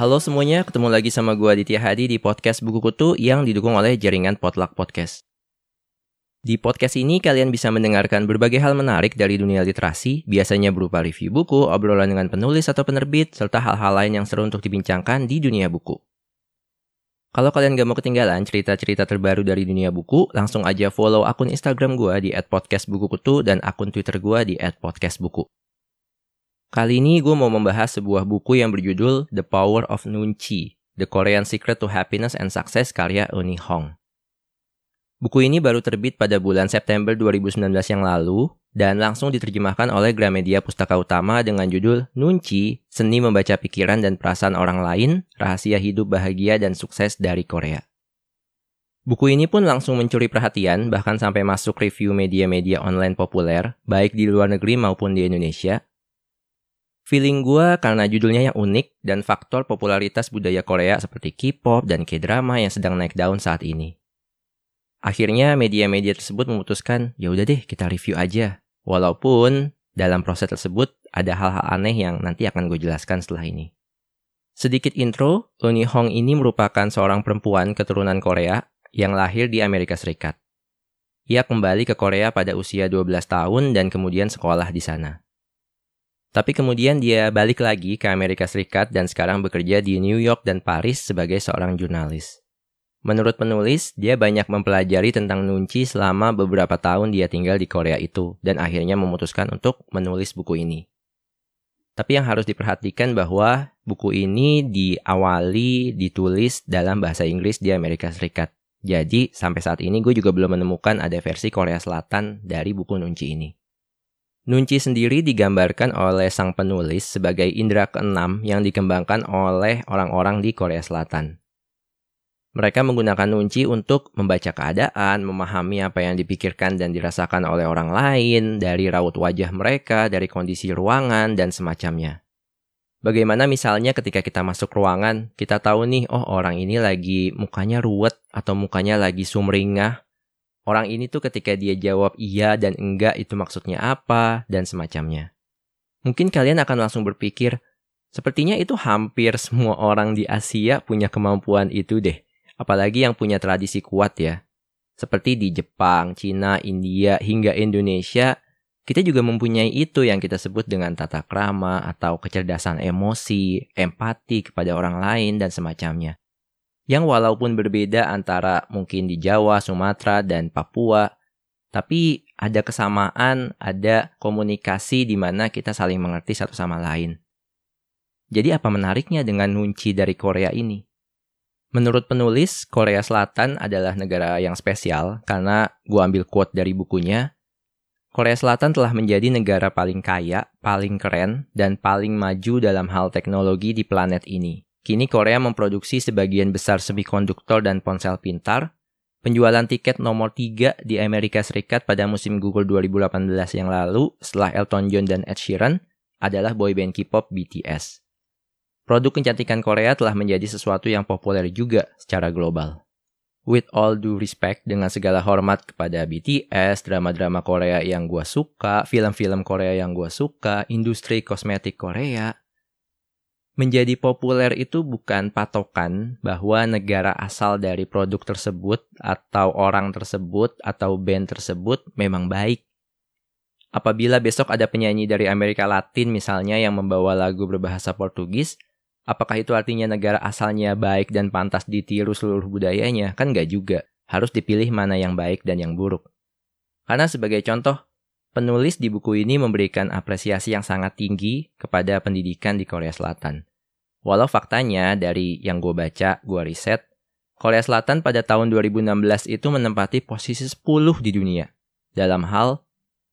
Halo semuanya, ketemu lagi sama gue Aditya Hadi di podcast Buku Kutu yang didukung oleh jaringan Potluck Podcast. Di podcast ini kalian bisa mendengarkan berbagai hal menarik dari dunia literasi, biasanya berupa review buku, obrolan dengan penulis atau penerbit, serta hal-hal lain yang seru untuk dibincangkan di dunia buku. Kalau kalian gak mau ketinggalan cerita-cerita terbaru dari dunia buku, langsung aja follow akun Instagram gue di @podcastbukukutu dan akun Twitter gue di @podcastbuku. Kali ini gue mau membahas sebuah buku yang berjudul The Power of Nunchi, The Korean Secret to Happiness and Success karya Uni Hong. Buku ini baru terbit pada bulan September 2019 yang lalu dan langsung diterjemahkan oleh Gramedia Pustaka Utama dengan judul Nunchi, Seni Membaca Pikiran dan Perasaan Orang Lain, Rahasia Hidup Bahagia dan Sukses dari Korea. Buku ini pun langsung mencuri perhatian bahkan sampai masuk review media-media online populer, baik di luar negeri maupun di Indonesia, Feeling gue karena judulnya yang unik dan faktor popularitas budaya Korea seperti K-pop dan K-drama yang sedang naik daun saat ini. Akhirnya media-media tersebut memutuskan, ya udah deh kita review aja. Walaupun dalam proses tersebut ada hal-hal aneh yang nanti akan gue jelaskan setelah ini. Sedikit intro, Uni Hong ini merupakan seorang perempuan keturunan Korea yang lahir di Amerika Serikat. Ia kembali ke Korea pada usia 12 tahun dan kemudian sekolah di sana. Tapi kemudian dia balik lagi ke Amerika Serikat dan sekarang bekerja di New York dan Paris sebagai seorang jurnalis. Menurut penulis, dia banyak mempelajari tentang Nunci selama beberapa tahun dia tinggal di Korea itu dan akhirnya memutuskan untuk menulis buku ini. Tapi yang harus diperhatikan bahwa buku ini diawali ditulis dalam bahasa Inggris di Amerika Serikat. Jadi sampai saat ini gue juga belum menemukan ada versi Korea Selatan dari buku Nunci ini. Nunci sendiri digambarkan oleh sang penulis sebagai indera keenam yang dikembangkan oleh orang-orang di Korea Selatan. Mereka menggunakan nunci untuk membaca keadaan, memahami apa yang dipikirkan dan dirasakan oleh orang lain, dari raut wajah mereka, dari kondisi ruangan, dan semacamnya. Bagaimana misalnya ketika kita masuk ruangan, kita tahu nih, oh orang ini lagi mukanya ruwet atau mukanya lagi sumringah, orang ini tuh ketika dia jawab iya dan enggak itu maksudnya apa, dan semacamnya. Mungkin kalian akan langsung berpikir, sepertinya itu hampir semua orang di Asia punya kemampuan itu deh. Apalagi yang punya tradisi kuat ya. Seperti di Jepang, Cina, India, hingga Indonesia, kita juga mempunyai itu yang kita sebut dengan tata krama atau kecerdasan emosi, empati kepada orang lain, dan semacamnya yang walaupun berbeda antara mungkin di Jawa, Sumatera, dan Papua, tapi ada kesamaan, ada komunikasi di mana kita saling mengerti satu sama lain. Jadi apa menariknya dengan nunci dari Korea ini? Menurut penulis, Korea Selatan adalah negara yang spesial karena gue ambil quote dari bukunya, Korea Selatan telah menjadi negara paling kaya, paling keren, dan paling maju dalam hal teknologi di planet ini. Kini Korea memproduksi sebagian besar semikonduktor dan ponsel pintar. Penjualan tiket nomor 3 di Amerika Serikat pada musim Google 2018 yang lalu setelah Elton John dan Ed Sheeran adalah boyband K-pop BTS. Produk kecantikan Korea telah menjadi sesuatu yang populer juga secara global. With all due respect, dengan segala hormat kepada BTS, drama-drama Korea yang gue suka, film-film Korea yang gue suka, industri kosmetik Korea, menjadi populer itu bukan patokan bahwa negara asal dari produk tersebut atau orang tersebut atau band tersebut memang baik. Apabila besok ada penyanyi dari Amerika Latin misalnya yang membawa lagu berbahasa Portugis, apakah itu artinya negara asalnya baik dan pantas ditiru seluruh budayanya? Kan nggak juga. Harus dipilih mana yang baik dan yang buruk. Karena sebagai contoh, penulis di buku ini memberikan apresiasi yang sangat tinggi kepada pendidikan di Korea Selatan. Walau faktanya dari yang gue baca, gue riset, Korea Selatan pada tahun 2016 itu menempati posisi 10 di dunia dalam hal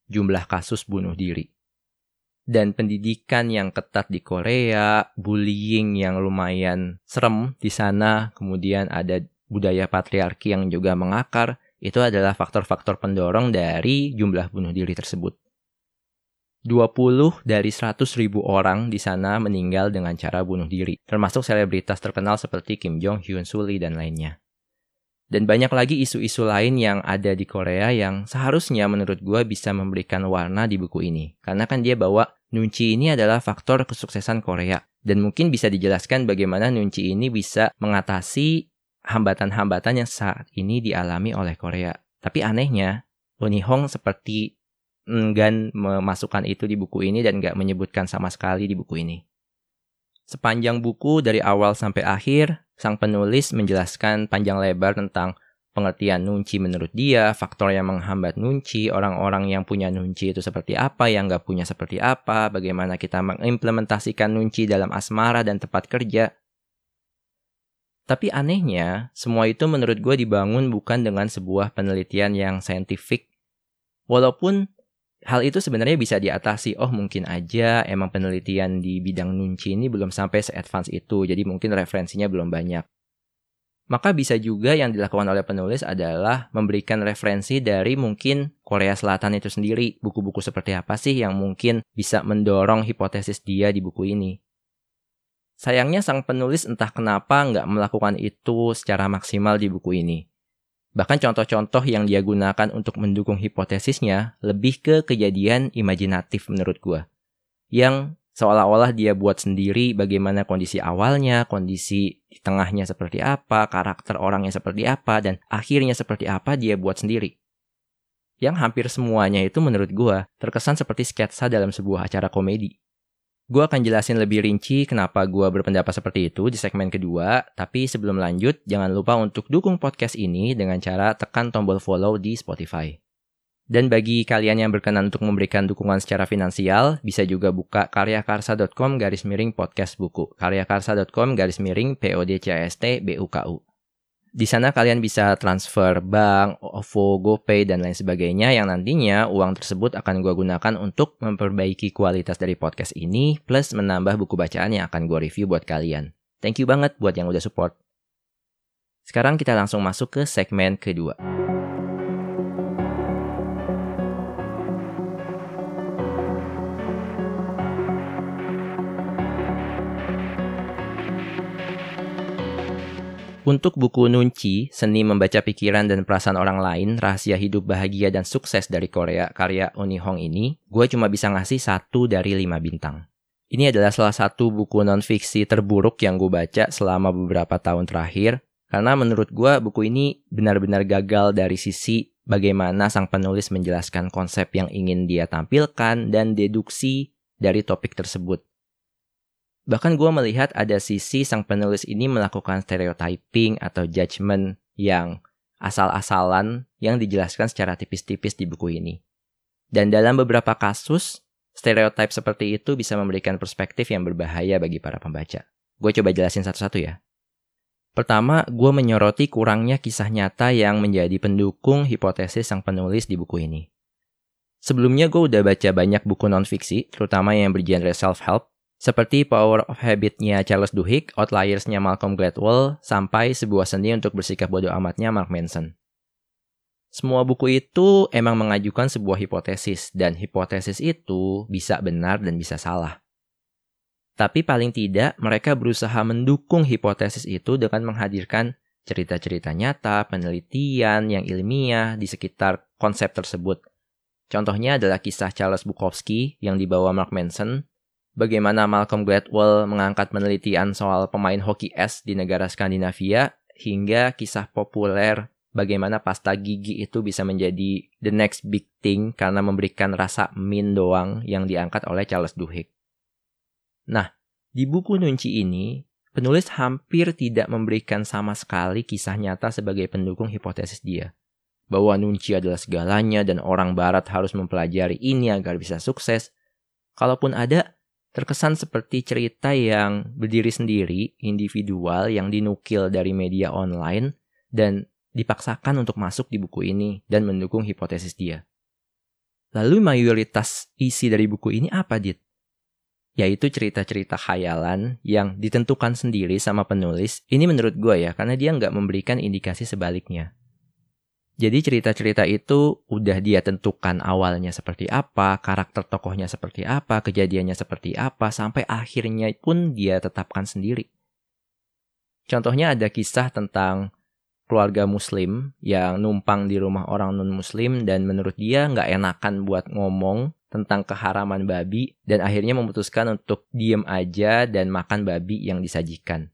jumlah kasus bunuh diri. Dan pendidikan yang ketat di Korea, bullying yang lumayan serem di sana, kemudian ada budaya patriarki yang juga mengakar, itu adalah faktor-faktor pendorong dari jumlah bunuh diri tersebut. 20 dari 100 ribu orang di sana meninggal dengan cara bunuh diri, termasuk selebritas terkenal seperti Kim Jong Hyun, Suli, dan lainnya. Dan banyak lagi isu-isu lain yang ada di Korea yang seharusnya menurut gue bisa memberikan warna di buku ini. Karena kan dia bawa Nunci ini adalah faktor kesuksesan Korea. Dan mungkin bisa dijelaskan bagaimana Nunci ini bisa mengatasi hambatan-hambatan yang saat ini dialami oleh Korea. Tapi anehnya, Uni Hong seperti enggan memasukkan itu di buku ini dan nggak menyebutkan sama sekali di buku ini. Sepanjang buku dari awal sampai akhir, sang penulis menjelaskan panjang lebar tentang pengertian nunci menurut dia, faktor yang menghambat nunci, orang-orang yang punya nunci itu seperti apa, yang nggak punya seperti apa, bagaimana kita mengimplementasikan nunci dalam asmara dan tempat kerja. Tapi anehnya, semua itu menurut gue dibangun bukan dengan sebuah penelitian yang saintifik. Walaupun hal itu sebenarnya bisa diatasi. Oh mungkin aja emang penelitian di bidang nunci ini belum sampai se-advance itu, jadi mungkin referensinya belum banyak. Maka bisa juga yang dilakukan oleh penulis adalah memberikan referensi dari mungkin Korea Selatan itu sendiri. Buku-buku seperti apa sih yang mungkin bisa mendorong hipotesis dia di buku ini. Sayangnya sang penulis entah kenapa nggak melakukan itu secara maksimal di buku ini. Bahkan contoh-contoh yang dia gunakan untuk mendukung hipotesisnya lebih ke kejadian imajinatif menurut gue. Yang seolah-olah dia buat sendiri bagaimana kondisi awalnya, kondisi di tengahnya seperti apa, karakter orangnya seperti apa, dan akhirnya seperti apa dia buat sendiri. Yang hampir semuanya itu menurut gue terkesan seperti sketsa dalam sebuah acara komedi. Gue akan jelasin lebih rinci kenapa gue berpendapat seperti itu di segmen kedua, tapi sebelum lanjut, jangan lupa untuk dukung podcast ini dengan cara tekan tombol follow di Spotify. Dan bagi kalian yang berkenan untuk memberikan dukungan secara finansial, bisa juga buka karyakarsa.com garis miring podcast buku. karyakarsa.com garis miring PODCAST BUKU. Di sana kalian bisa transfer bank, OVO, GoPay, dan lain sebagainya yang nantinya uang tersebut akan gue gunakan untuk memperbaiki kualitas dari podcast ini plus menambah buku bacaan yang akan gue review buat kalian. Thank you banget buat yang udah support. Sekarang kita langsung masuk ke segmen kedua. Untuk buku Nunci, Seni Membaca Pikiran dan Perasaan Orang Lain, Rahasia Hidup Bahagia dan Sukses dari Korea, karya Uni Hong ini, gue cuma bisa ngasih satu dari lima bintang. Ini adalah salah satu buku non-fiksi terburuk yang gue baca selama beberapa tahun terakhir, karena menurut gue buku ini benar-benar gagal dari sisi bagaimana sang penulis menjelaskan konsep yang ingin dia tampilkan dan deduksi dari topik tersebut. Bahkan gue melihat ada sisi sang penulis ini melakukan stereotyping atau judgment yang asal-asalan yang dijelaskan secara tipis-tipis di buku ini. Dan dalam beberapa kasus, stereotip seperti itu bisa memberikan perspektif yang berbahaya bagi para pembaca. Gue coba jelasin satu-satu ya. Pertama, gue menyoroti kurangnya kisah nyata yang menjadi pendukung hipotesis sang penulis di buku ini. Sebelumnya gue udah baca banyak buku non-fiksi, terutama yang bergenre self-help, seperti Power of Habit-nya Charles Duhigg, Outliers-nya Malcolm Gladwell, sampai sebuah seni untuk bersikap bodoh amatnya Mark Manson. Semua buku itu emang mengajukan sebuah hipotesis, dan hipotesis itu bisa benar dan bisa salah. Tapi paling tidak, mereka berusaha mendukung hipotesis itu dengan menghadirkan cerita-cerita nyata, penelitian yang ilmiah di sekitar konsep tersebut. Contohnya adalah kisah Charles Bukowski yang dibawa Mark Manson bagaimana Malcolm Gladwell mengangkat penelitian soal pemain hoki es di negara Skandinavia hingga kisah populer bagaimana pasta gigi itu bisa menjadi the next big thing karena memberikan rasa min doang yang diangkat oleh Charles Duhigg. Nah, di buku Nunci ini, penulis hampir tidak memberikan sama sekali kisah nyata sebagai pendukung hipotesis dia. Bahwa Nunci adalah segalanya dan orang barat harus mempelajari ini agar bisa sukses. Kalaupun ada, terkesan seperti cerita yang berdiri sendiri, individual yang dinukil dari media online dan dipaksakan untuk masuk di buku ini dan mendukung hipotesis dia. Lalu mayoritas isi dari buku ini apa, Dit? Yaitu cerita-cerita khayalan yang ditentukan sendiri sama penulis. Ini menurut gue ya, karena dia nggak memberikan indikasi sebaliknya. Jadi cerita-cerita itu udah dia tentukan awalnya seperti apa, karakter tokohnya seperti apa, kejadiannya seperti apa, sampai akhirnya pun dia tetapkan sendiri. Contohnya ada kisah tentang keluarga muslim yang numpang di rumah orang non-muslim dan menurut dia nggak enakan buat ngomong tentang keharaman babi dan akhirnya memutuskan untuk diem aja dan makan babi yang disajikan.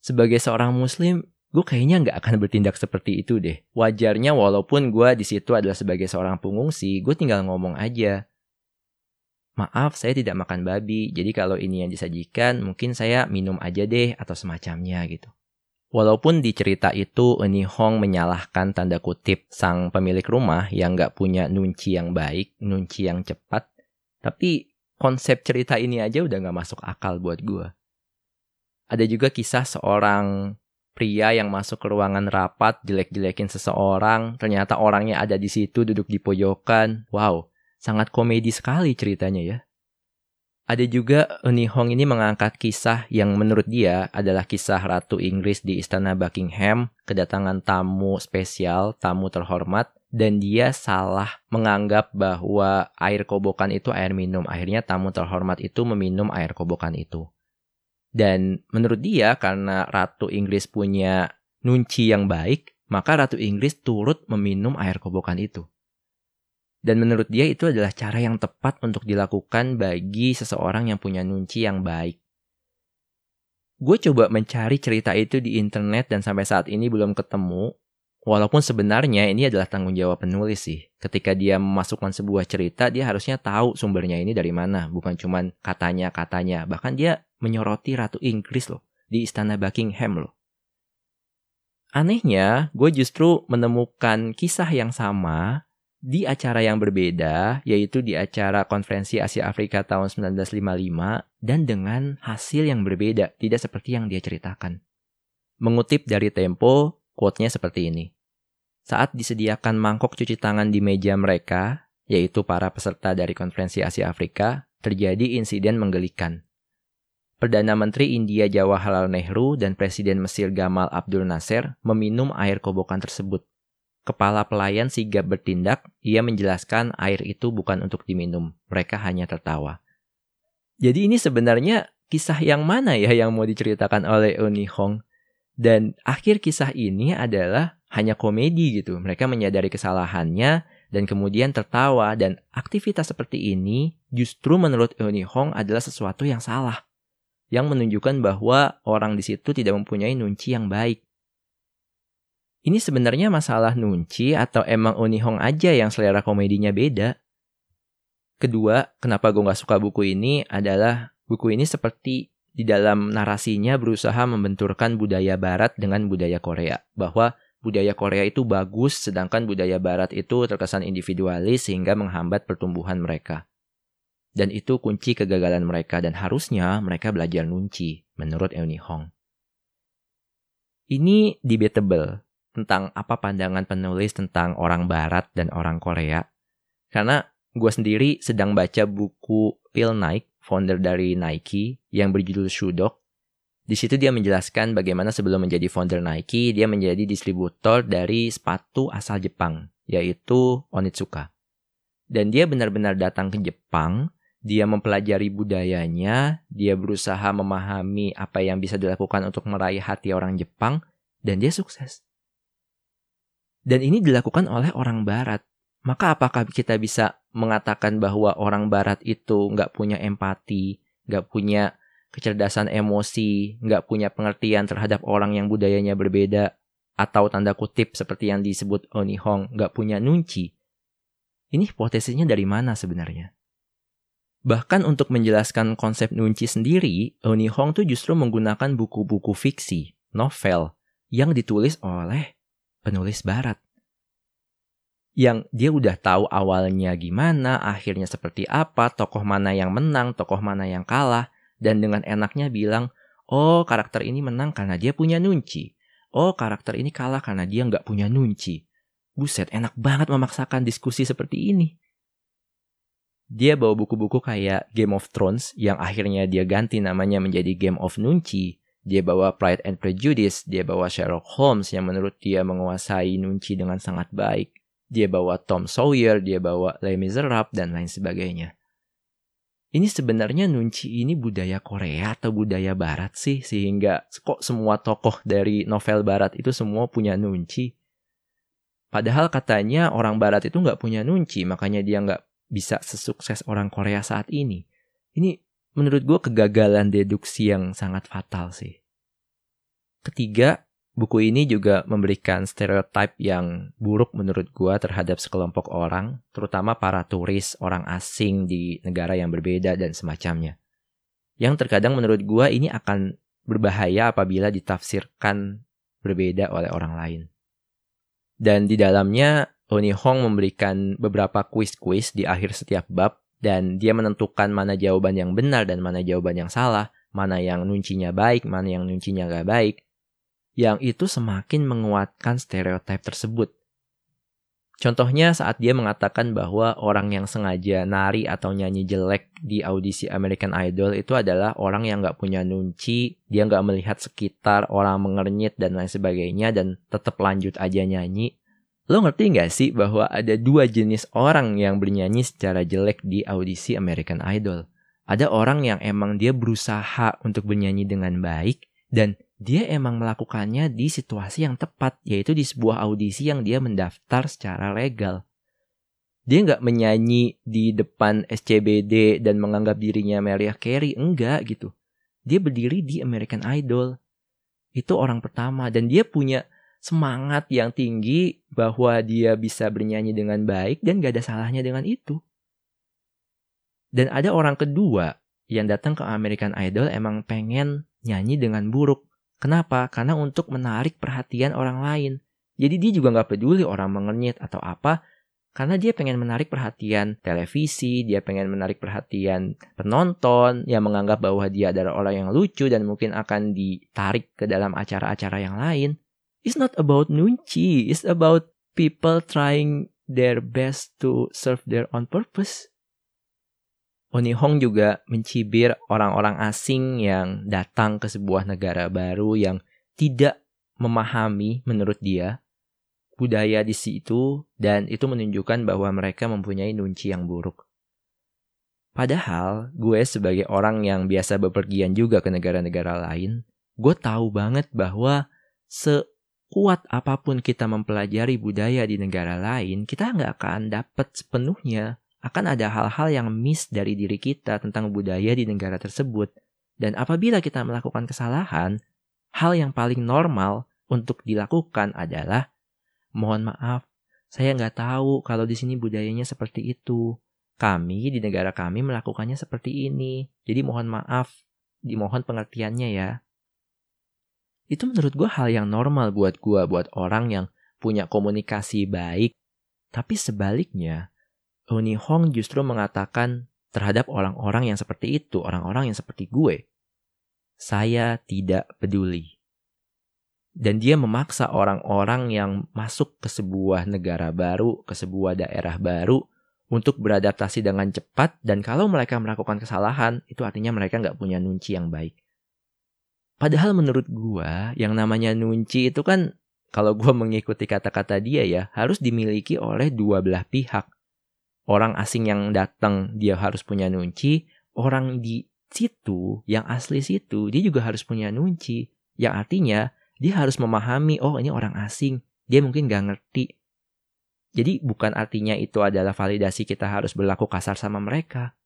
Sebagai seorang muslim, gue kayaknya nggak akan bertindak seperti itu deh. Wajarnya walaupun gue di situ adalah sebagai seorang pengungsi, gue tinggal ngomong aja. Maaf, saya tidak makan babi, jadi kalau ini yang disajikan, mungkin saya minum aja deh atau semacamnya gitu. Walaupun di cerita itu Eni Hong menyalahkan tanda kutip sang pemilik rumah yang gak punya nunci yang baik, nunci yang cepat, tapi konsep cerita ini aja udah gak masuk akal buat gue. Ada juga kisah seorang pria yang masuk ke ruangan rapat, jelek-jelekin seseorang, ternyata orangnya ada di situ duduk di pojokan. Wow, sangat komedi sekali ceritanya ya. Ada juga Uni Hong ini mengangkat kisah yang menurut dia adalah kisah Ratu Inggris di Istana Buckingham, kedatangan tamu spesial, tamu terhormat, dan dia salah menganggap bahwa air kobokan itu air minum. Akhirnya tamu terhormat itu meminum air kobokan itu. Dan menurut dia karena Ratu Inggris punya nunci yang baik, maka Ratu Inggris turut meminum air kobokan itu. Dan menurut dia itu adalah cara yang tepat untuk dilakukan bagi seseorang yang punya nunci yang baik. Gue coba mencari cerita itu di internet dan sampai saat ini belum ketemu. Walaupun sebenarnya ini adalah tanggung jawab penulis sih. Ketika dia memasukkan sebuah cerita, dia harusnya tahu sumbernya ini dari mana. Bukan cuma katanya-katanya. Bahkan dia menyoroti Ratu Inggris loh. Di Istana Buckingham loh. Anehnya, gue justru menemukan kisah yang sama di acara yang berbeda, yaitu di acara Konferensi Asia Afrika tahun 1955, dan dengan hasil yang berbeda, tidak seperti yang dia ceritakan. Mengutip dari Tempo, quote-nya seperti ini. Saat disediakan mangkok cuci tangan di meja mereka, yaitu para peserta dari Konferensi Asia Afrika, terjadi insiden menggelikan. Perdana Menteri India Jawaharlal Nehru dan Presiden Mesir Gamal Abdul Nasser meminum air kobokan tersebut Kepala pelayan sigap bertindak, ia menjelaskan air itu bukan untuk diminum. Mereka hanya tertawa. Jadi ini sebenarnya kisah yang mana ya yang mau diceritakan oleh Uni Hong? Dan akhir kisah ini adalah hanya komedi gitu. Mereka menyadari kesalahannya dan kemudian tertawa dan aktivitas seperti ini justru menurut Uni Hong adalah sesuatu yang salah. Yang menunjukkan bahwa orang di situ tidak mempunyai nunci yang baik. Ini sebenarnya masalah Nunci atau emang Hong aja yang selera komedinya beda? Kedua, kenapa gue gak suka buku ini adalah buku ini seperti di dalam narasinya berusaha membenturkan budaya barat dengan budaya Korea. Bahwa budaya Korea itu bagus sedangkan budaya barat itu terkesan individualis sehingga menghambat pertumbuhan mereka. Dan itu kunci kegagalan mereka dan harusnya mereka belajar nunci menurut Euni Hong. Ini debatable tentang apa pandangan penulis tentang orang Barat dan orang Korea. Karena gue sendiri sedang baca buku Phil Knight, founder dari Nike, yang berjudul Shoe Dog. Di situ dia menjelaskan bagaimana sebelum menjadi founder Nike, dia menjadi distributor dari sepatu asal Jepang, yaitu Onitsuka. Dan dia benar-benar datang ke Jepang, dia mempelajari budayanya, dia berusaha memahami apa yang bisa dilakukan untuk meraih hati orang Jepang, dan dia sukses. Dan ini dilakukan oleh orang barat. Maka apakah kita bisa mengatakan bahwa orang barat itu nggak punya empati, nggak punya kecerdasan emosi, nggak punya pengertian terhadap orang yang budayanya berbeda, atau tanda kutip seperti yang disebut Oni Hong, nggak punya nunci. Ini hipotesisnya dari mana sebenarnya? Bahkan untuk menjelaskan konsep nunci sendiri, Oni Hong tuh justru menggunakan buku-buku fiksi, novel, yang ditulis oleh penulis barat. Yang dia udah tahu awalnya gimana, akhirnya seperti apa, tokoh mana yang menang, tokoh mana yang kalah, dan dengan enaknya bilang, oh karakter ini menang karena dia punya nunci. Oh karakter ini kalah karena dia nggak punya nunci. Buset, enak banget memaksakan diskusi seperti ini. Dia bawa buku-buku kayak Game of Thrones yang akhirnya dia ganti namanya menjadi Game of Nunci dia bawa Pride and Prejudice, dia bawa Sherlock Holmes yang menurut dia menguasai nunci dengan sangat baik. Dia bawa Tom Sawyer, dia bawa Les Miserables, dan lain sebagainya. ini sebenarnya nunci ini budaya Korea atau budaya Barat sih sehingga kok semua tokoh dari novel Barat itu semua punya nunci. Padahal katanya orang Barat itu nggak punya nunci, makanya dia nggak bisa sesukses orang Korea saat ini. Ini menurut gue kegagalan deduksi yang sangat fatal sih. Ketiga, Buku ini juga memberikan stereotip yang buruk menurut gua terhadap sekelompok orang, terutama para turis, orang asing di negara yang berbeda dan semacamnya. Yang terkadang menurut gua ini akan berbahaya apabila ditafsirkan berbeda oleh orang lain. Dan di dalamnya Oni Hong memberikan beberapa kuis-kuis di akhir setiap bab dan dia menentukan mana jawaban yang benar dan mana jawaban yang salah, mana yang nuncinya baik, mana yang nuncinya gak baik yang itu semakin menguatkan stereotip tersebut. Contohnya saat dia mengatakan bahwa orang yang sengaja nari atau nyanyi jelek di audisi American Idol itu adalah orang yang nggak punya nunci, dia nggak melihat sekitar, orang mengernyit dan lain sebagainya dan tetap lanjut aja nyanyi. Lo ngerti nggak sih bahwa ada dua jenis orang yang bernyanyi secara jelek di audisi American Idol? Ada orang yang emang dia berusaha untuk bernyanyi dengan baik dan dia emang melakukannya di situasi yang tepat, yaitu di sebuah audisi yang dia mendaftar secara legal. Dia nggak menyanyi di depan SCBD dan menganggap dirinya Mariah Carey, enggak gitu. Dia berdiri di American Idol. Itu orang pertama dan dia punya semangat yang tinggi bahwa dia bisa bernyanyi dengan baik dan gak ada salahnya dengan itu. Dan ada orang kedua yang datang ke American Idol emang pengen nyanyi dengan buruk. Kenapa? Karena untuk menarik perhatian orang lain. Jadi dia juga nggak peduli orang mengenyit atau apa, karena dia pengen menarik perhatian televisi, dia pengen menarik perhatian penonton yang menganggap bahwa dia adalah orang yang lucu dan mungkin akan ditarik ke dalam acara-acara yang lain. It's not about nunci, it's about people trying their best to serve their own purpose. Oni Hong juga mencibir orang-orang asing yang datang ke sebuah negara baru yang tidak memahami menurut dia budaya di situ dan itu menunjukkan bahwa mereka mempunyai nunci yang buruk. Padahal gue sebagai orang yang biasa bepergian juga ke negara-negara lain, gue tahu banget bahwa sekuat apa pun kita mempelajari budaya di negara lain, kita nggak akan dapat sepenuhnya akan ada hal-hal yang miss dari diri kita tentang budaya di negara tersebut. Dan apabila kita melakukan kesalahan, hal yang paling normal untuk dilakukan adalah mohon maaf, saya nggak tahu kalau di sini budayanya seperti itu. Kami di negara kami melakukannya seperti ini. Jadi mohon maaf, dimohon pengertiannya ya. Itu menurut gue hal yang normal buat gue, buat orang yang punya komunikasi baik. Tapi sebaliknya, Uni Hong justru mengatakan terhadap orang-orang yang seperti itu, orang-orang yang seperti gue. Saya tidak peduli. Dan dia memaksa orang-orang yang masuk ke sebuah negara baru, ke sebuah daerah baru, untuk beradaptasi dengan cepat, dan kalau mereka melakukan kesalahan, itu artinya mereka nggak punya nunci yang baik. Padahal menurut gue, yang namanya nunci itu kan, kalau gue mengikuti kata-kata dia ya, harus dimiliki oleh dua belah pihak orang asing yang datang dia harus punya nunci, orang di situ yang asli situ dia juga harus punya nunci. Yang artinya dia harus memahami oh ini orang asing, dia mungkin gak ngerti. Jadi bukan artinya itu adalah validasi kita harus berlaku kasar sama mereka.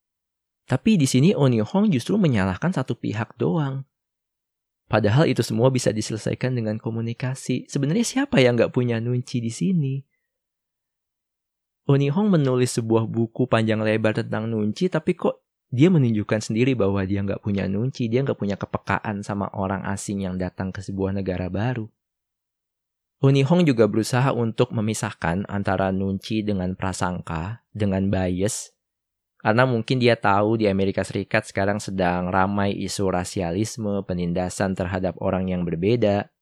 Tapi di sini Oni Hong justru menyalahkan satu pihak doang. Padahal itu semua bisa diselesaikan dengan komunikasi. Sebenarnya siapa yang nggak punya nunci di sini? Oni Hong menulis sebuah buku panjang lebar tentang nunci, tapi kok dia menunjukkan sendiri bahwa dia nggak punya nunci, dia nggak punya kepekaan sama orang asing yang datang ke sebuah negara baru. Uni Hong juga berusaha untuk memisahkan antara nunci dengan prasangka, dengan bias, karena mungkin dia tahu di Amerika Serikat sekarang sedang ramai isu rasialisme, penindasan terhadap orang yang berbeda,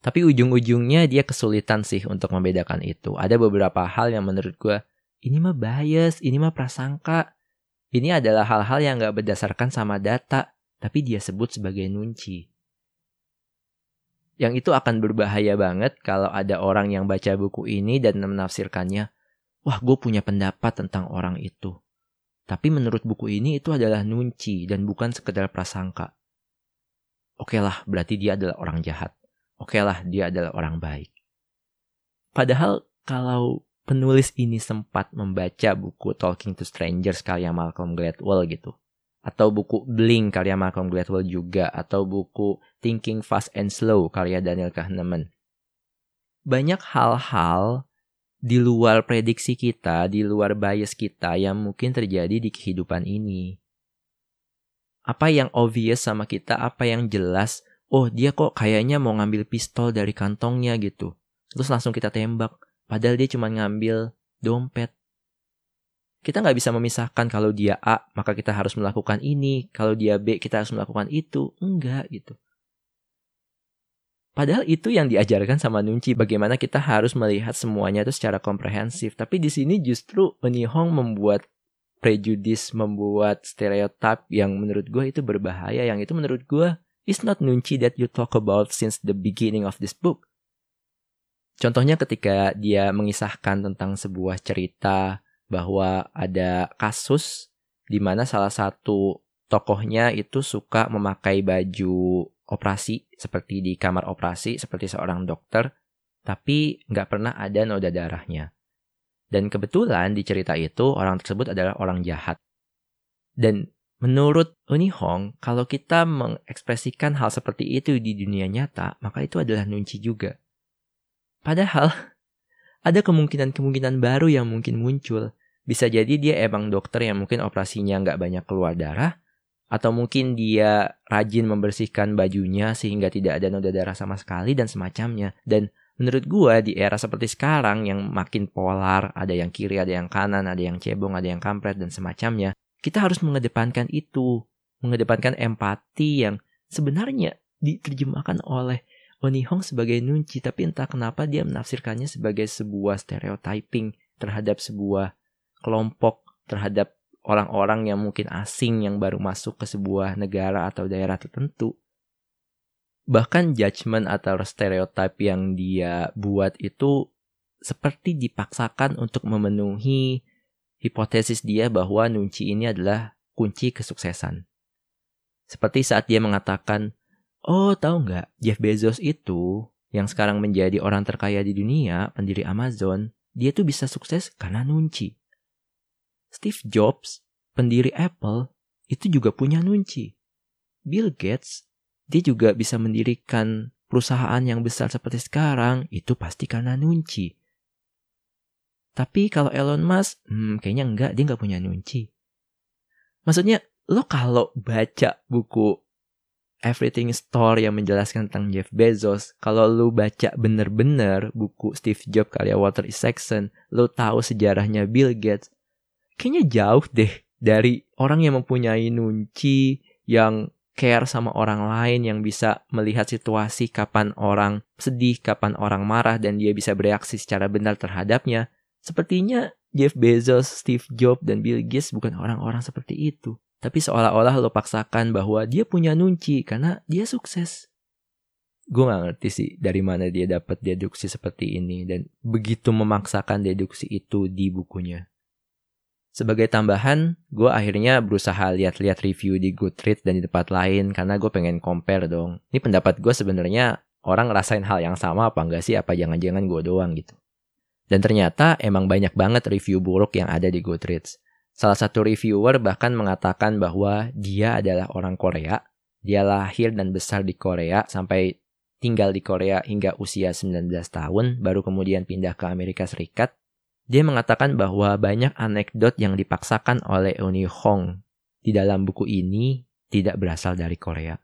tapi ujung-ujungnya dia kesulitan sih untuk membedakan itu. Ada beberapa hal yang menurut gue, ini mah bias, ini mah prasangka. Ini adalah hal-hal yang gak berdasarkan sama data, tapi dia sebut sebagai nunci. Yang itu akan berbahaya banget kalau ada orang yang baca buku ini dan menafsirkannya, wah gue punya pendapat tentang orang itu. Tapi menurut buku ini itu adalah nunci dan bukan sekedar prasangka. Oke lah, berarti dia adalah orang jahat. Oke lah, dia adalah orang baik. Padahal kalau penulis ini sempat membaca buku Talking to Strangers karya Malcolm Gladwell gitu, atau buku Blink karya Malcolm Gladwell juga, atau buku Thinking Fast and Slow karya Daniel Kahneman. Banyak hal-hal di luar prediksi kita, di luar bias kita yang mungkin terjadi di kehidupan ini. Apa yang obvious sama kita, apa yang jelas, oh dia kok kayaknya mau ngambil pistol dari kantongnya gitu. Terus langsung kita tembak, padahal dia cuma ngambil dompet. Kita nggak bisa memisahkan kalau dia A, maka kita harus melakukan ini. Kalau dia B, kita harus melakukan itu. Enggak gitu. Padahal itu yang diajarkan sama Nunci bagaimana kita harus melihat semuanya itu secara komprehensif. Tapi di sini justru Hong membuat prejudis, membuat stereotip yang menurut gue itu berbahaya. Yang itu menurut gue is not Nunci that you talk about since the beginning of this book. Contohnya ketika dia mengisahkan tentang sebuah cerita bahwa ada kasus di mana salah satu tokohnya itu suka memakai baju operasi seperti di kamar operasi seperti seorang dokter, tapi nggak pernah ada noda darahnya. Dan kebetulan di cerita itu orang tersebut adalah orang jahat. Dan menurut Uni Hong, kalau kita mengekspresikan hal seperti itu di dunia nyata, maka itu adalah nunci juga. Padahal ada kemungkinan-kemungkinan baru yang mungkin muncul. Bisa jadi dia emang dokter yang mungkin operasinya nggak banyak keluar darah, atau mungkin dia rajin membersihkan bajunya sehingga tidak ada noda darah sama sekali dan semacamnya. Dan menurut gua di era seperti sekarang yang makin polar, ada yang kiri, ada yang kanan, ada yang cebong, ada yang kampret dan semacamnya, kita harus mengedepankan itu, mengedepankan empati yang sebenarnya diterjemahkan oleh Oni Hong sebagai nunci, tapi entah kenapa dia menafsirkannya sebagai sebuah stereotyping terhadap sebuah kelompok, terhadap orang-orang yang mungkin asing yang baru masuk ke sebuah negara atau daerah tertentu. Bahkan judgement atau stereotip yang dia buat itu seperti dipaksakan untuk memenuhi hipotesis dia bahwa Nunci ini adalah kunci kesuksesan. Seperti saat dia mengatakan, oh tahu nggak Jeff Bezos itu yang sekarang menjadi orang terkaya di dunia, pendiri Amazon, dia tuh bisa sukses karena Nunci. Steve Jobs, pendiri Apple, itu juga punya nunci. Bill Gates, dia juga bisa mendirikan perusahaan yang besar seperti sekarang, itu pasti karena nunci. Tapi kalau Elon Musk, hmm, kayaknya enggak, dia nggak punya nunci. Maksudnya, lo kalau baca buku Everything Store yang menjelaskan tentang Jeff Bezos, kalau lo baca bener-bener buku Steve Jobs karya Walter Isaacson, lo tahu sejarahnya Bill Gates, kayaknya jauh deh dari orang yang mempunyai nunci yang care sama orang lain yang bisa melihat situasi kapan orang sedih, kapan orang marah dan dia bisa bereaksi secara benar terhadapnya. Sepertinya Jeff Bezos, Steve Jobs, dan Bill Gates bukan orang-orang seperti itu. Tapi seolah-olah lo paksakan bahwa dia punya nunci karena dia sukses. Gue gak ngerti sih dari mana dia dapat deduksi seperti ini dan begitu memaksakan deduksi itu di bukunya. Sebagai tambahan, gue akhirnya berusaha lihat-lihat review di Goodreads dan di tempat lain karena gue pengen compare dong. Ini pendapat gue sebenarnya orang ngerasain hal yang sama apa enggak sih? Apa jangan-jangan gue doang gitu. Dan ternyata emang banyak banget review buruk yang ada di Goodreads. Salah satu reviewer bahkan mengatakan bahwa dia adalah orang Korea. Dia lahir dan besar di Korea sampai tinggal di Korea hingga usia 19 tahun, baru kemudian pindah ke Amerika Serikat dia mengatakan bahwa banyak anekdot yang dipaksakan oleh Uni Hong di dalam buku ini tidak berasal dari Korea.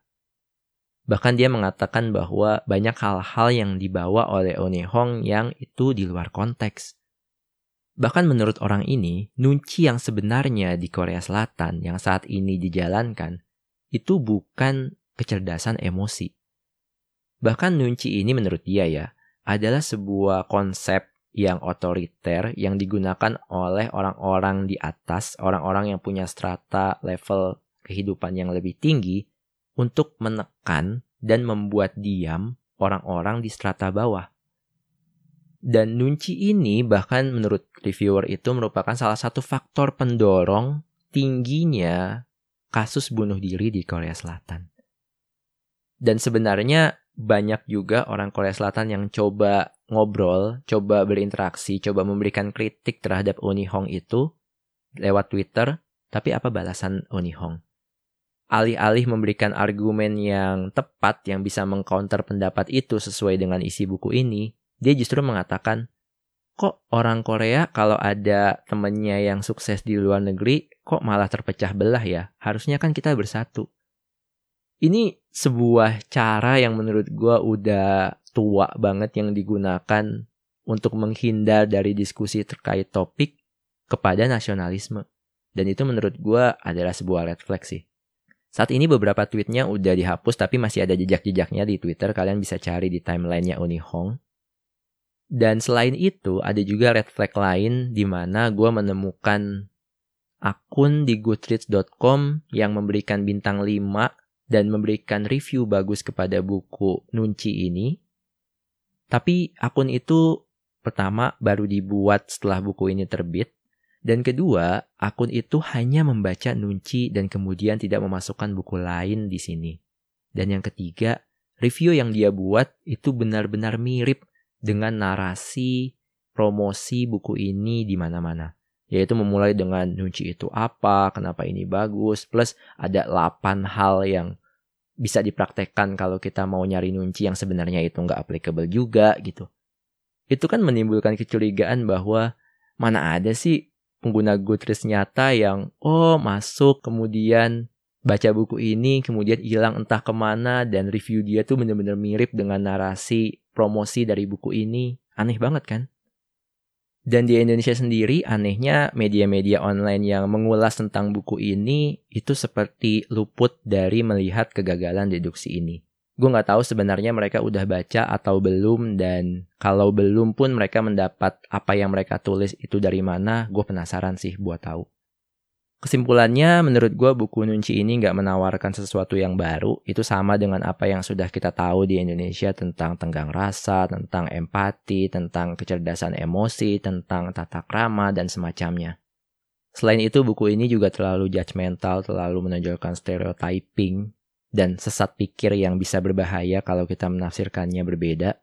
Bahkan dia mengatakan bahwa banyak hal-hal yang dibawa oleh Uni Hong yang itu di luar konteks. Bahkan menurut orang ini, nunci yang sebenarnya di Korea Selatan yang saat ini dijalankan itu bukan kecerdasan emosi. Bahkan nunci ini menurut dia ya, adalah sebuah konsep yang otoriter yang digunakan oleh orang-orang di atas, orang-orang yang punya strata level kehidupan yang lebih tinggi untuk menekan dan membuat diam orang-orang di strata bawah. Dan nunci ini bahkan menurut reviewer itu merupakan salah satu faktor pendorong tingginya kasus bunuh diri di Korea Selatan. Dan sebenarnya banyak juga orang Korea Selatan yang coba ngobrol, coba berinteraksi, coba memberikan kritik terhadap Uni Hong itu lewat Twitter, tapi apa balasan Uni Hong? Alih-alih memberikan argumen yang tepat yang bisa mengcounter pendapat itu sesuai dengan isi buku ini, dia justru mengatakan, kok orang Korea kalau ada temennya yang sukses di luar negeri, kok malah terpecah belah ya? Harusnya kan kita bersatu. Ini sebuah cara yang menurut gue udah tua banget yang digunakan untuk menghindar dari diskusi terkait topik kepada nasionalisme. Dan itu menurut gue adalah sebuah red flag sih. Saat ini beberapa tweetnya udah dihapus tapi masih ada jejak-jejaknya di Twitter. Kalian bisa cari di timelinenya Uni Hong. Dan selain itu ada juga red flag lain di mana gue menemukan akun di goodreads.com yang memberikan bintang 5 dan memberikan review bagus kepada buku Nunci ini. Tapi akun itu pertama baru dibuat setelah buku ini terbit. Dan kedua, akun itu hanya membaca Nunci dan kemudian tidak memasukkan buku lain di sini. Dan yang ketiga, review yang dia buat itu benar-benar mirip dengan narasi promosi buku ini di mana-mana yaitu memulai dengan nunci itu apa, kenapa ini bagus, plus ada 8 hal yang bisa dipraktekkan kalau kita mau nyari nunci yang sebenarnya itu nggak applicable juga gitu. Itu kan menimbulkan kecurigaan bahwa mana ada sih pengguna Goodreads nyata yang oh masuk kemudian baca buku ini kemudian hilang entah ke mana dan review dia tuh bener-bener mirip dengan narasi promosi dari buku ini. Aneh banget kan? Dan di Indonesia sendiri, anehnya media-media online yang mengulas tentang buku ini itu seperti luput dari melihat kegagalan deduksi ini. Gue nggak tahu sebenarnya mereka udah baca atau belum dan kalau belum pun mereka mendapat apa yang mereka tulis itu dari mana, gue penasaran sih buat tahu. Kesimpulannya, menurut gue buku Nunci ini nggak menawarkan sesuatu yang baru. Itu sama dengan apa yang sudah kita tahu di Indonesia tentang tenggang rasa, tentang empati, tentang kecerdasan emosi, tentang tata krama, dan semacamnya. Selain itu, buku ini juga terlalu judgmental, terlalu menonjolkan stereotyping, dan sesat pikir yang bisa berbahaya kalau kita menafsirkannya berbeda.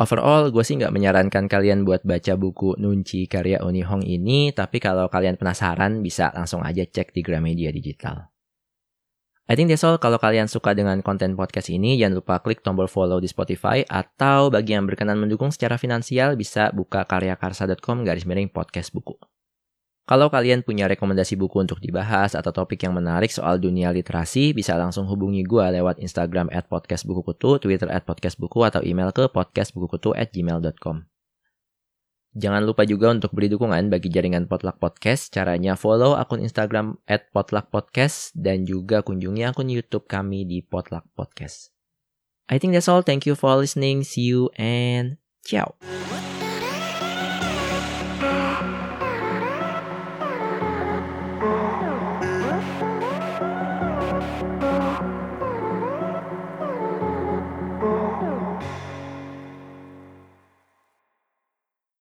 Overall, gue sih nggak menyarankan kalian buat baca buku Nunci karya Uni Hong ini, tapi kalau kalian penasaran bisa langsung aja cek di Gramedia Digital. I think that's all. Kalau kalian suka dengan konten podcast ini, jangan lupa klik tombol follow di Spotify atau bagi yang berkenan mendukung secara finansial bisa buka karyakarsa.com garis miring podcast buku. Kalau kalian punya rekomendasi buku untuk dibahas atau topik yang menarik soal dunia literasi, bisa langsung hubungi gue lewat Instagram at podcastbukukutu, Twitter at podcastbuku, atau email ke podcastbukukutu at gmail.com. Jangan lupa juga untuk beri dukungan bagi jaringan Potluck Podcast. Caranya follow akun Instagram at Potluck Podcast dan juga kunjungi akun YouTube kami di Potluck Podcast. I think that's all. Thank you for listening. See you and ciao.